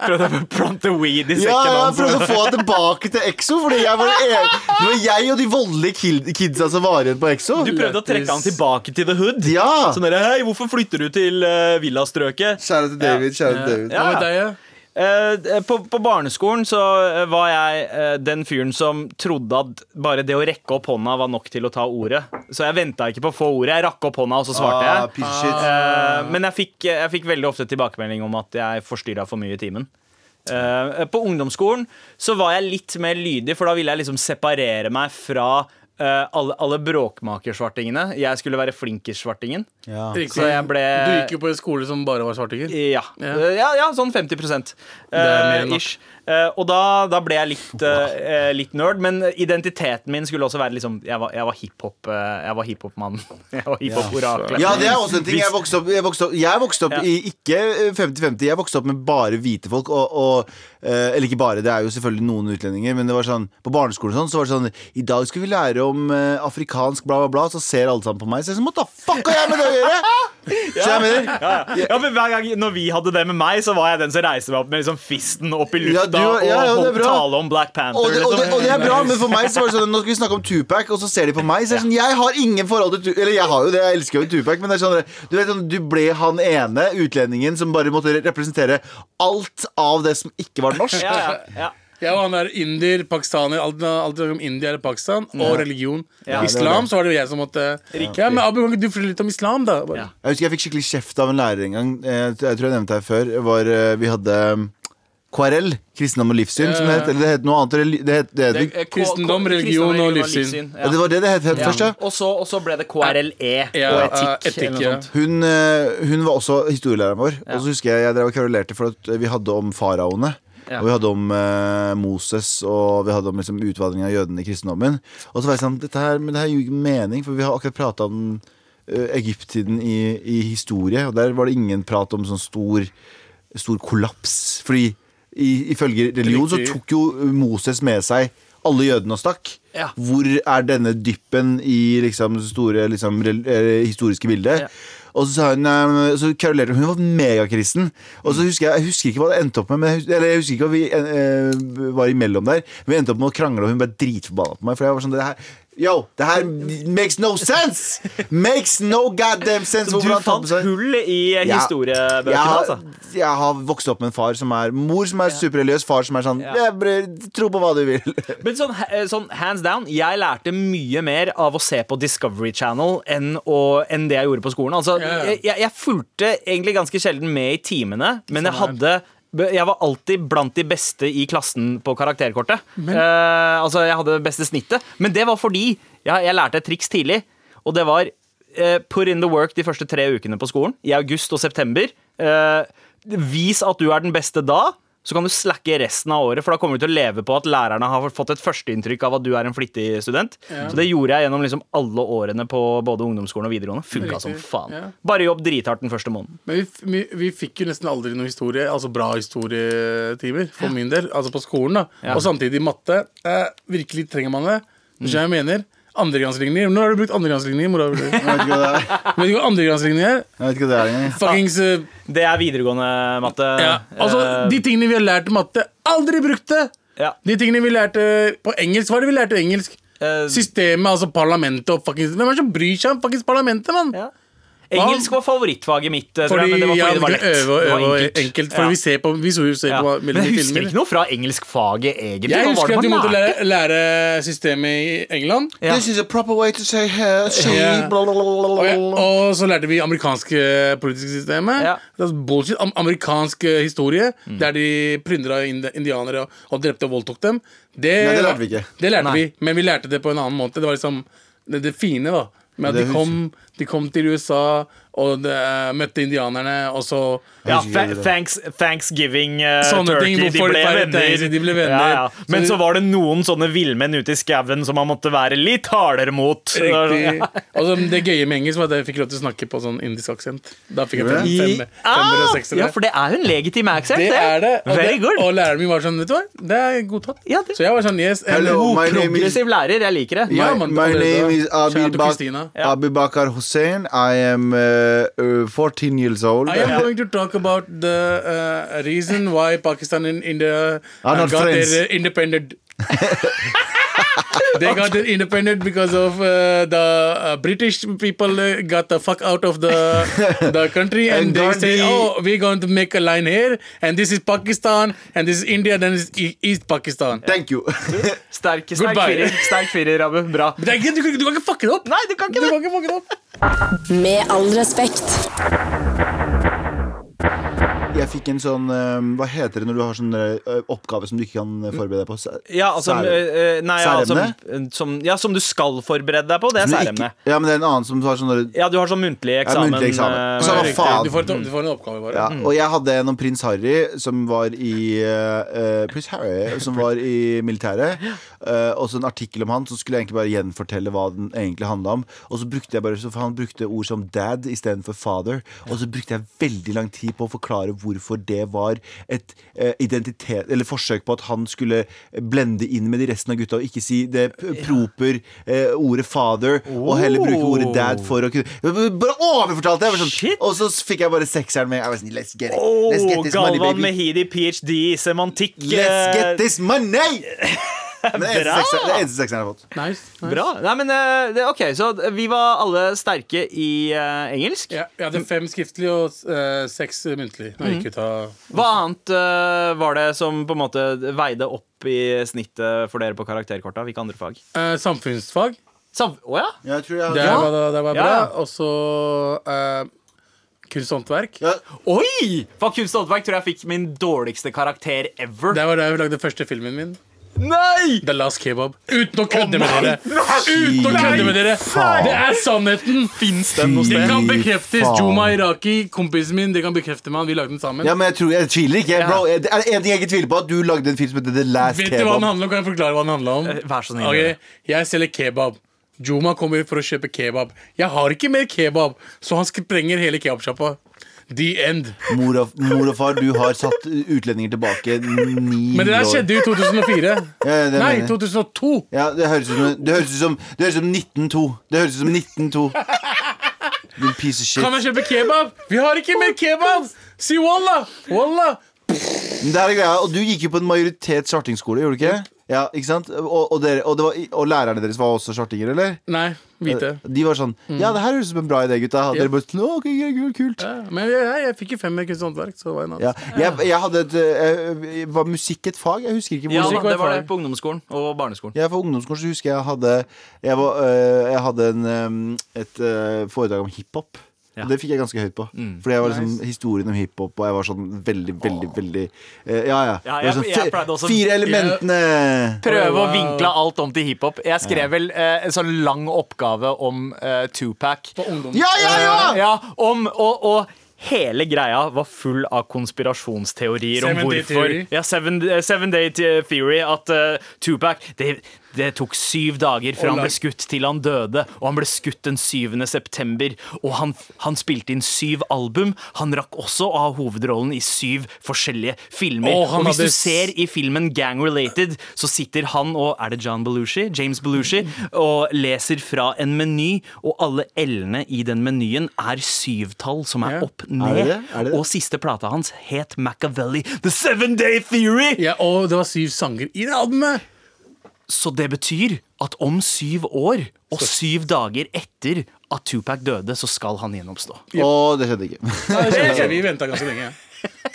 Prøvde å plante weed i Ja, sekken jeg prøvde å få han tilbake til EXO, Fordi jeg var en, det var jeg og de voldelige kidsa som var igjen på EXO. Du prøvde å trekke han tilbake til the hood. Ja! Sånn der, Hei, hvorfor flytter du til uh, villastrøket? Kjære til David. Kjære til David. Ja. Ja? Eh, på, på barneskolen så eh, var jeg eh, den fyren som trodde at bare det å rekke opp hånda var nok til å ta ordet. Så jeg venta ikke på å få ordet. Jeg rakk opp hånda, og så svarte Ah, jeg. Ah. Eh, men jeg fikk, jeg fikk veldig ofte tilbakemelding om at jeg forstyrra for mye i timen. Uh, på ungdomsskolen så var jeg litt mer lydig, for da ville jeg liksom separere meg fra eh, alle, alle bråkmakersvartingene. Jeg skulle være flinkis-svartingen. Ja. Så jeg ble Du gikk jo på en skole som bare var svartinger. ja. Ja. Eh, ja, ja sånn 50 er mer enn nok. ish. Eh, og da, da ble jeg litt, eh, litt nerd, men identiteten min skulle også være liksom Jeg var, jeg var hiphop uh, Jeg var hiphop-mannen. [laughs] Jeg var hiphop-oraklet. Ja, det er også en ting. Jeg vokste opp, jeg vokste opp, jeg vokste opp Ja. i ikke eh, 50-50. Jeg vokste opp med bare hvite folk. Og, og, eh, eller ikke bare, det er jo selvfølgelig noen utlendinger. Men det var sånn, på barneskolen sånn, så var det sånn I dag skal vi lære om eh, afrikansk bla, bla, bla. Så ser alle sammen på meg. Så jeg sånn, what the fuck har jeg med det å gjøre? [laughs] Så jeg mener Ja, ja. ja, men Hver gang når vi hadde det med meg, så var jeg den som reiste meg opp med liksom fisten opp i lufta Var- ja, ja, og det bra. tale om Black Panther. og det, og, det, liksom. og det er bra, men for meg så var det sånn Nå skal vi snakke om Tupac, og så ser de på meg. Så er det sånn, Jeg har ingen forhold til Tupac. Eller jeg har jo det, jeg elsker jo Tupac, men det er sånn Du vet sånn, du ble han ene utlendingen som bare måtte representere alt av det som ikke var norsk. [laughs] ja, ja, ja. Jeg og han er indier, pakistaner. Alt, alt om India eller Pakistan. Og religion. Ja. Islam, så var det jo jeg som måtte Ja, men Abu, kan ikke du fortelle litt om islam, da? Ja. Jeg husker jeg fikk skikkelig kjeft av en lærer en gang. Eh, Jeg tror jeg nevnte det her før. Var, eh, vi hadde KRL, kristendom og livssyn, som det het. Eller det het noe annet. Det het, det het, Det- Kristendom, religion og livssyn. ja. det var det det het Ja. først, ja. Og, så, og så ble det KRLE Ja, og etikk. etikk, eller ja. noe sånt. Hun, eh, hun var også historielæreren vår. Ja. Og så husker jeg jeg drev og kverulerte for at vi hadde om faraoene. Ja. Og vi hadde om eh, Moses, og vi hadde om liksom, utvandring av jødene i kristendommen. Og så var jeg sånn Dette her, men det her gir ikke mening, for vi har akkurat prata om uh, Egypttiden i, i historie, og der var det ingen prat om sånn stor, stor kollaps. Fordi i, ifølge religion så tok jo Moses med seg alle jødene og stakk. Ja. Hvor er denne dyppen i liksom store liksom, eh, historiske bildet? Ja. Og så sa hun eh, Så karolerte hun. Hun var megakristen. Og så husker jeg Jeg husker ikke hva det endte opp med. Men jeg, husker, eller jeg husker ikke hva vi eh, var imellom der. Vi endte opp med å krangle, og hun ble dritforbanna på meg. For jeg var sånn det her Yo, det her makes no sense! Makes no goddamn sense! Du fant hull i historiebøkene, ja, altså. jeg har vokst opp med en far som er Mor som er superreligiøs, far som er sånn Ja. Tro på hva du vil. [laughs] Men sånn, sånn hands down, jeg lærte mye mer av å se på Discovery Channel enn, å, enn det jeg gjorde på skolen. Altså, Ja, ja. jeg, jeg, jeg fulgte egentlig ganske sjelden med i timene, men jeg hadde jeg var alltid blant de beste i klassen på karakterkortet. Eh, altså, jeg hadde det beste snittet. Men det var fordi jeg, jeg lærte et triks tidlig. Og det var uh, put in the work de første tre ukene på skolen. I august og september. Uh, vis at du er den beste da. Så kan du slacke resten av året, for da kommer du til å leve på at lærerne har fått et førsteinntrykk av at du er en flittig student. Så det gjorde jeg gjennom liksom alle årene på både ungdomsskolen og videregående. Funka som faen. Ja. Bare jobb drithardt den første måneden. Men vi, vi, vi fikk jo nesten aldri noen historie, altså bra historietimer, for min del. Altså på skolen, da. Ja. Og samtidig matte. Eh, virkelig trenger man det. Skjønner jeg mener? Andregradsligninger. Når har du brukt andregradsligninger? Mora? Vet Jeg vet ikke hva det er. du hva andregradsligninger er? Jeg vet ikke hva det er engang. Fuckings eh, Det er videregående matte. ja. Altså, Eh, de tingene vi har lært i matte, aldri brukt det! ja. De tingene vi lærte på engelsk, hva er det vi lærte på engelsk? Eh, Systemet, altså parlamentet og fuckings Hvem er det som bryr seg om fuckings parlamentet, mann? Ja. Engelsk var favorittfaget mitt, eh, tror Fordi jeg, men det var ja, det var lett. øve og øve enkelt. enkelt. For Ja. vi ser på Vi Ja. på Men jeg husker filmer. ikke noe fra engelskfaget, egentlig. Jeg husker at vi måtte lære, lære systemet i England. Ja. This is a proper way to say her, she, Ja. bla, bla, bla, bla, Og, så lærte vi amerikansk politisk systemet. Ja. Bullshit. Am amerikansk eh, historie, Mm. der de plyndra indi- indianere og, og drepte og voldtok dem. Det, Nei, det lærte vi ikke. Det lærte Nei. vi, men vi lærte det på en annen måte. Det var liksom det, det fine, da. At de kom, de kom til USA og de, eh, møtte indianerne, og så Ja, fa thanks, Thanksgiving uh, Sånne turkey. ting, De ble venner. De ble venner. Ja, ja. Men Så- så var det noen sånne villmenn ute i skauen som man måtte være litt hardere mot. Riktig. [laughs] Og så det gøye med engelsk var at jeg fikk lov til å snakke på sånn indisk aksent. Da fikk jeg fem, fem, femmer og Ah, seksere. ja, for det er jo en legitim aksent, Det er det. Og, Very det, good. og læreren min var sånn, vet du hva, det er godtatt. Ja, det- Så jeg var sånn, yes. Hello, my progressiv is lærer, jeg liker det. My, My, my name is. Ja. Abibakar Hussein. I am uh, uh, 14 years old. I am going to talk about the uh, reason why Pakistan and India Are uh, not got friends. their uh, independent. [laughs] they got independent because of uh, the uh, British people uh, got the fuck out of the [laughs] the country and, And they Gandhi- say, oh, we're going to make a line here and this is Pakistan and this is India, then it's E- East Pakistan. Thank you. [laughs] Sterk, sterk Goodbye. firer, sterk firer, Abu. Bra. Du, kan- du kan ikke fucke det opp! Nei, du kan ikke Du det. kan ikke fucke det opp. Med all respekt. Jeg fikk en sånn um, Hva heter det når du har sånn oppgave som du ikke kan forberede deg på? Ja, altså, eh, nei, ja, altså som, ja, som du skal forberede deg på. Det er særemne. ikke- Ja, men det er en annen som har sånn Ja, du har sånn muntlig Ja, eksamen. muntlig eksamen. eh, Så hva faen? Du får, du får en oppgave, bare. ja, Og jeg hadde en om prins Harry, som var i uh, Prins Harry, som var i militæret. Uh, og så en artikkel om han, så skulle jeg egentlig bare gjenfortelle hva den egentlig handla om. Og så brukte jeg bare så for Han brukte ord som dad istedenfor father. Og så brukte jeg veldig lang tid på å forklare hvorfor det var et eh, identitet Eller forsøk på at han skulle blende inn med de resten av gutta og ikke si det proper eh, ordet father, og heller bruke ordet dad for å kunne Bare overfortalte jeg! Sånn. Og så fikk jeg bare sekseren med. Jeg var sånn, Let's get it. Let's get Oh, this money, Galvan baby. Mehidi, ph.d. semantikk. Let's get this money! [laughs] [laughs] Men det er Bra! eneste sekseren- det er eneste sekseren jeg har fått. Nice, nice. Bra. Nei, men eh, det, OK, så vi var alle sterke i uh, engelsk. Ja, vi hadde fem skriftlig og uh, seks muntlig. Når jeg gikk ut av Hva annet uh, var det som på en måte veide opp i snittet for dere på karakterkorta? Hvilke andre fag? Eh, Samfunnsfag. Sam oh, ja? Jeg jeg Det var, det var Ja, bra. ja. Og så uh, kunst og håndverk. ja, Oi! For kunst og håndverk tror jeg fikk min dårligste karakter ever. Det var da jeg lagde første filmen min. Nei! The Last Kebab. Uten å kødde med dere! Uten å kødde med dere! faen. Det er sannheten! Fins den noe Det sted? kan bekreftes. faen. Juma Iraki, kompisen min, det kan bekrefte meg. Vi lagde den sammen. ja, men jeg, tror, jeg tviler ikke. Bro, det er en ting jeg ikke tviler på, at du lagde en film som heter The Last Vet du hva den Kebab. handler om? Kan jeg forklare hva den handler om? Eh, Vær så snill. Ok, Jeg selger kebab. Juma kommer for å kjøpe kebab. Jeg har ikke mer kebab, så han sprenger hele kebabsjappa. The end. Mor og, mor og far, du har satt utlendinger tilbake ni Men det der år. skjedde jo i 2004. Ja, det Nei, mener jeg. 2002. Ja, det høres ut som, det høres ut som, det høres ut som 1902. Det høres ut som 1902. Du piece of shit. Kan jeg kjøpe kebab? Vi har ikke mer kebab! Si wallah! Wallah! Men det er greia, Og du gikk jo på en majoritet svartingskole, gjorde du ikke? Ja, ikke sant? Og, og, dere, og, det var, og lærerne deres var også svartinger, eller? Nei, hvite. De var sånn Ja, det her høres ut som en bra idé, gutta. Ja. dere bare sånn, «Å, ok, kult, kult. Ja, men jeg, jeg, jeg fikk jo fem med kunst og håndverk, så? Ja. Jeg, jeg hadde et eh, Var musikk et fag? Jeg husker ikke. hvor Ja, Musikk da, var det var det på ungdomsskolen og barneskolen. Ja, På ungdomsskolen så husker jeg jeg hadde Jeg, var, øh, jeg hadde en, et øh, foredrag om hiphop. Ja. Det fikk jeg ganske høyt på. Fordi jeg var liksom historien om hiphop, og jeg var sånn veldig, veldig, veldig uh, Ja, ja. Ja, jeg- sånn, jeg også- Fire elementene! Prøve å Wow. vinkle alt om til hiphop. Jeg skrev vel uh, en sånn lang oppgave om uh, Tupac. På ungdom. Ja, ja, ja! Ja om, og, og hele greia var full av konspirasjonsteorier om Seven om hvorfor Day Ja, Seven, seven Day Theory. At uh, Tupac det, Det tok syv dager fra han ble skutt til han døde, og han ble skutt den 7. september. Og han, han spilte inn syv album. Han rakk også å ha hovedrollen i syv forskjellige filmer. Oh, og hvis hadde du ser i filmen Gang Related, så sitter han og Er det John Belushi? James Belushi? Og leser fra en meny, og alle L-ene i den menyen er syvtall som er opp ned. Er det? Er det? Og siste plata hans het Machiavelli The Seven Day Theory! Ja, og det var syv sanger i det albumet! Så det betyr at om syv år og syv dager etter at Tupac døde, så skal han gjenoppstå. Å, det skjedde ikke. Nei, det skjedde ikke. Vi venta ganske lenge.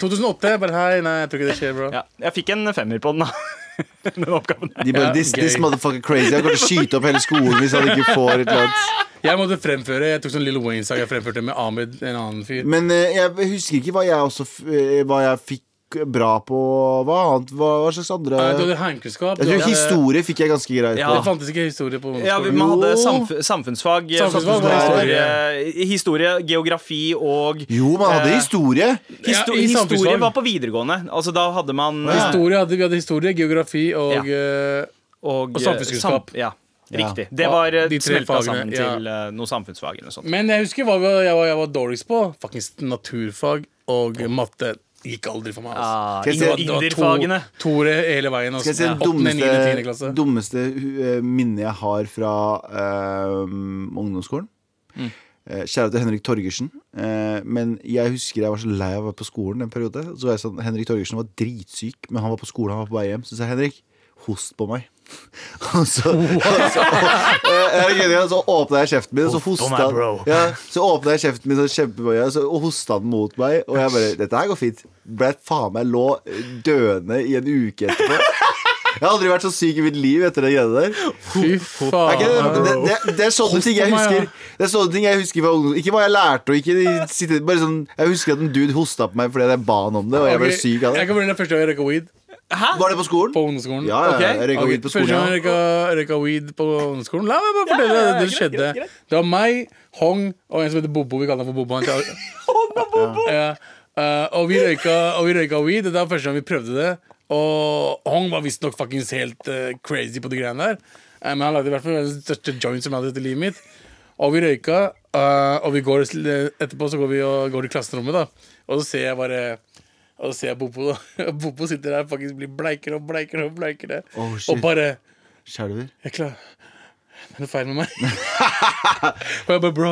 2008. Bare hei, nei, jeg tror ikke det skjer, bro. Ja, jeg fikk en femmer på den, da. [laughs] den oppgaven. De bare, Ja, this, this motherfucker crazy Han kommer til å skyte opp hele skolen hvis han ikke får et eller annet. Jeg måtte fremføre Jeg tok sånn Lill Wayne-sang jeg fremførte med Ahmed, en annen fyr. Men uh, jeg husker ikke hva jeg også f- eh, Hva jeg fikk bra på Hva annet? Hva, hva slags andre Eh, Du hadde. Jeg tror historie fikk jeg ganske greit på. Ja. Det fantes ikke historie på Ja, vi, man hadde samf samfunnsfag, eh, Samfunnsfag var historie. historie. historie, geografi og Jo, man hadde Eh, historie. histo Ja, Historie var på videregående. Altså, da hadde man eh, Historie hadde, Vi hadde historie, geografi og Ja. eh, og, og eh, samfunnskunnskap. sam- ja, Ja. riktig. Det var eh, De smelta fagene, sammen ja. til eh, noe samfunnsfag eller sånt. Men jeg husker hva jeg var, jeg var dårligst på. Faktisk naturfag og matte. Gikk aldri for meg. Altså. Ah, var to- Inderfagene. Tore hele veien. Altså. Skal jeg si det dummeste, klasse. dummeste uh, minnet jeg har fra uh, ungdomsskolen? Mm. Eh, Kjære til Henrik Torgersen. Eh, men jeg husker jeg var så lei av å være på skolen en periode. Så var jeg sånn, Henrik Torgersen var dritsyk, men han var på skolen, han var på vei hjem. Så sa jeg Henrik, host på meg. [laughs] og så, og så, jeg så åpna jeg kjeften min, og så Host hosta han. Ja, så åpna jeg kjeften min så kjempemye, og og hosta han mot meg. Og jeg bare Dette her går fint. Ble faen meg lå døende i en uke etterpå. Jeg har aldri vært så syk i mitt liv etter det greiene der. Fy faen. det, det, det, det er sånne ting jeg husker. Det er sånne ting jeg husker Ikke hva jeg lærte, og ikke sitte, bare sånn Jeg husker at en dude hosta på meg fordi jeg ba han om det, og jeg ble syk av Jeg kan bli den første gang jeg røyka weed Var det på skolen? på ungdomsskolen. Ja, ja, okay. jeg røyka weed på skolen. Første gang jeg røyka, røyka weed på ungdomsskolen La meg bare fortelle ja, ja, det greit, skjedde. greit, greit. Det var meg, Hong og en som heter Bobo. Vi kaller han for Bobo. [laughs] Hong og Bobo Ja. Uh, og, vi røyka, og vi røyka weed. Det var første gang vi prøvde det. Og Hong var visstnok fuckings helt uh, crazy på de greiene der. Uh, men han lagde i hvert fall den største joint som jeg hadde i livet mitt. Og vi røyka, eh, og vi går etterpå så går vi og går i klasserommet, da. Og så ser jeg bare Og så ser jeg Bopo, [laughs] Bopo sitter der og faktisk blir bleikere og bleikere og bleikere. Oh, og bare Skjelver. jeg er klar. Det er noe feil med meg. [laughs] og jeg bare, bro,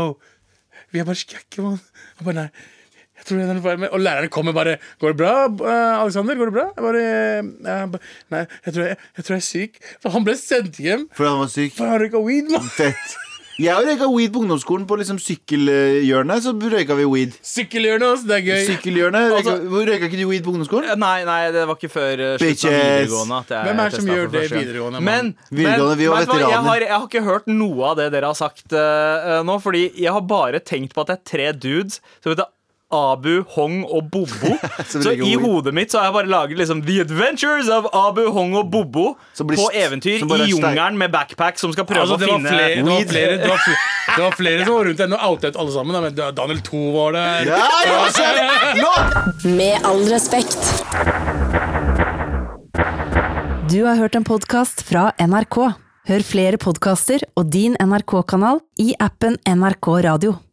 vi er bare skjekke, mann. Og bare, nei. Jeg tror det er noe feil med Og læreren kommer bare 'Går det bra, eh, Alexander? Går det bra?' Jeg bare, eh, jeg bare Nei, jeg tror jeg, jeg tror jeg er syk. For han ble sendt hjem. Fordi han var syk. For han røyka weed, mann. Fett. Jeg har røyka weed på ungdomsskolen. På liksom sykkelhjørnet så røyka vi weed. Sykkelhjørnet, også, Det er gøy. Sykkelhjørnet røyka, Altså- røyka ikke du weed på ungdomsskolen? Eh, Nei, nei, det var ikke før uh, slutten av videregående. At jeg Hvem er det som gjør det videregående. Men, Videregående, vi var vet du jeg, har, jeg har ikke hørt noe av det dere har sagt uh, nå, fordi jeg har bare tenkt på at det er tre dudes som heter Abu, Hong og Bobo. [laughs] Så i hodet mitt så har jeg bare laget liksom The Adventures of Abu, Hong og Bobo på eventyr i jungelen med backpack som skal prøve Altså, å finne flere, det, var flere, det, var flere, det var flere som var rundt der. Nå outet ut alle sammen. Men Daniel 2 var der. Ja, ja! Med all respekt. Du har hørt en podkast fra NRK. Hør flere podkaster og din NRK-kanal i appen NRK Radio.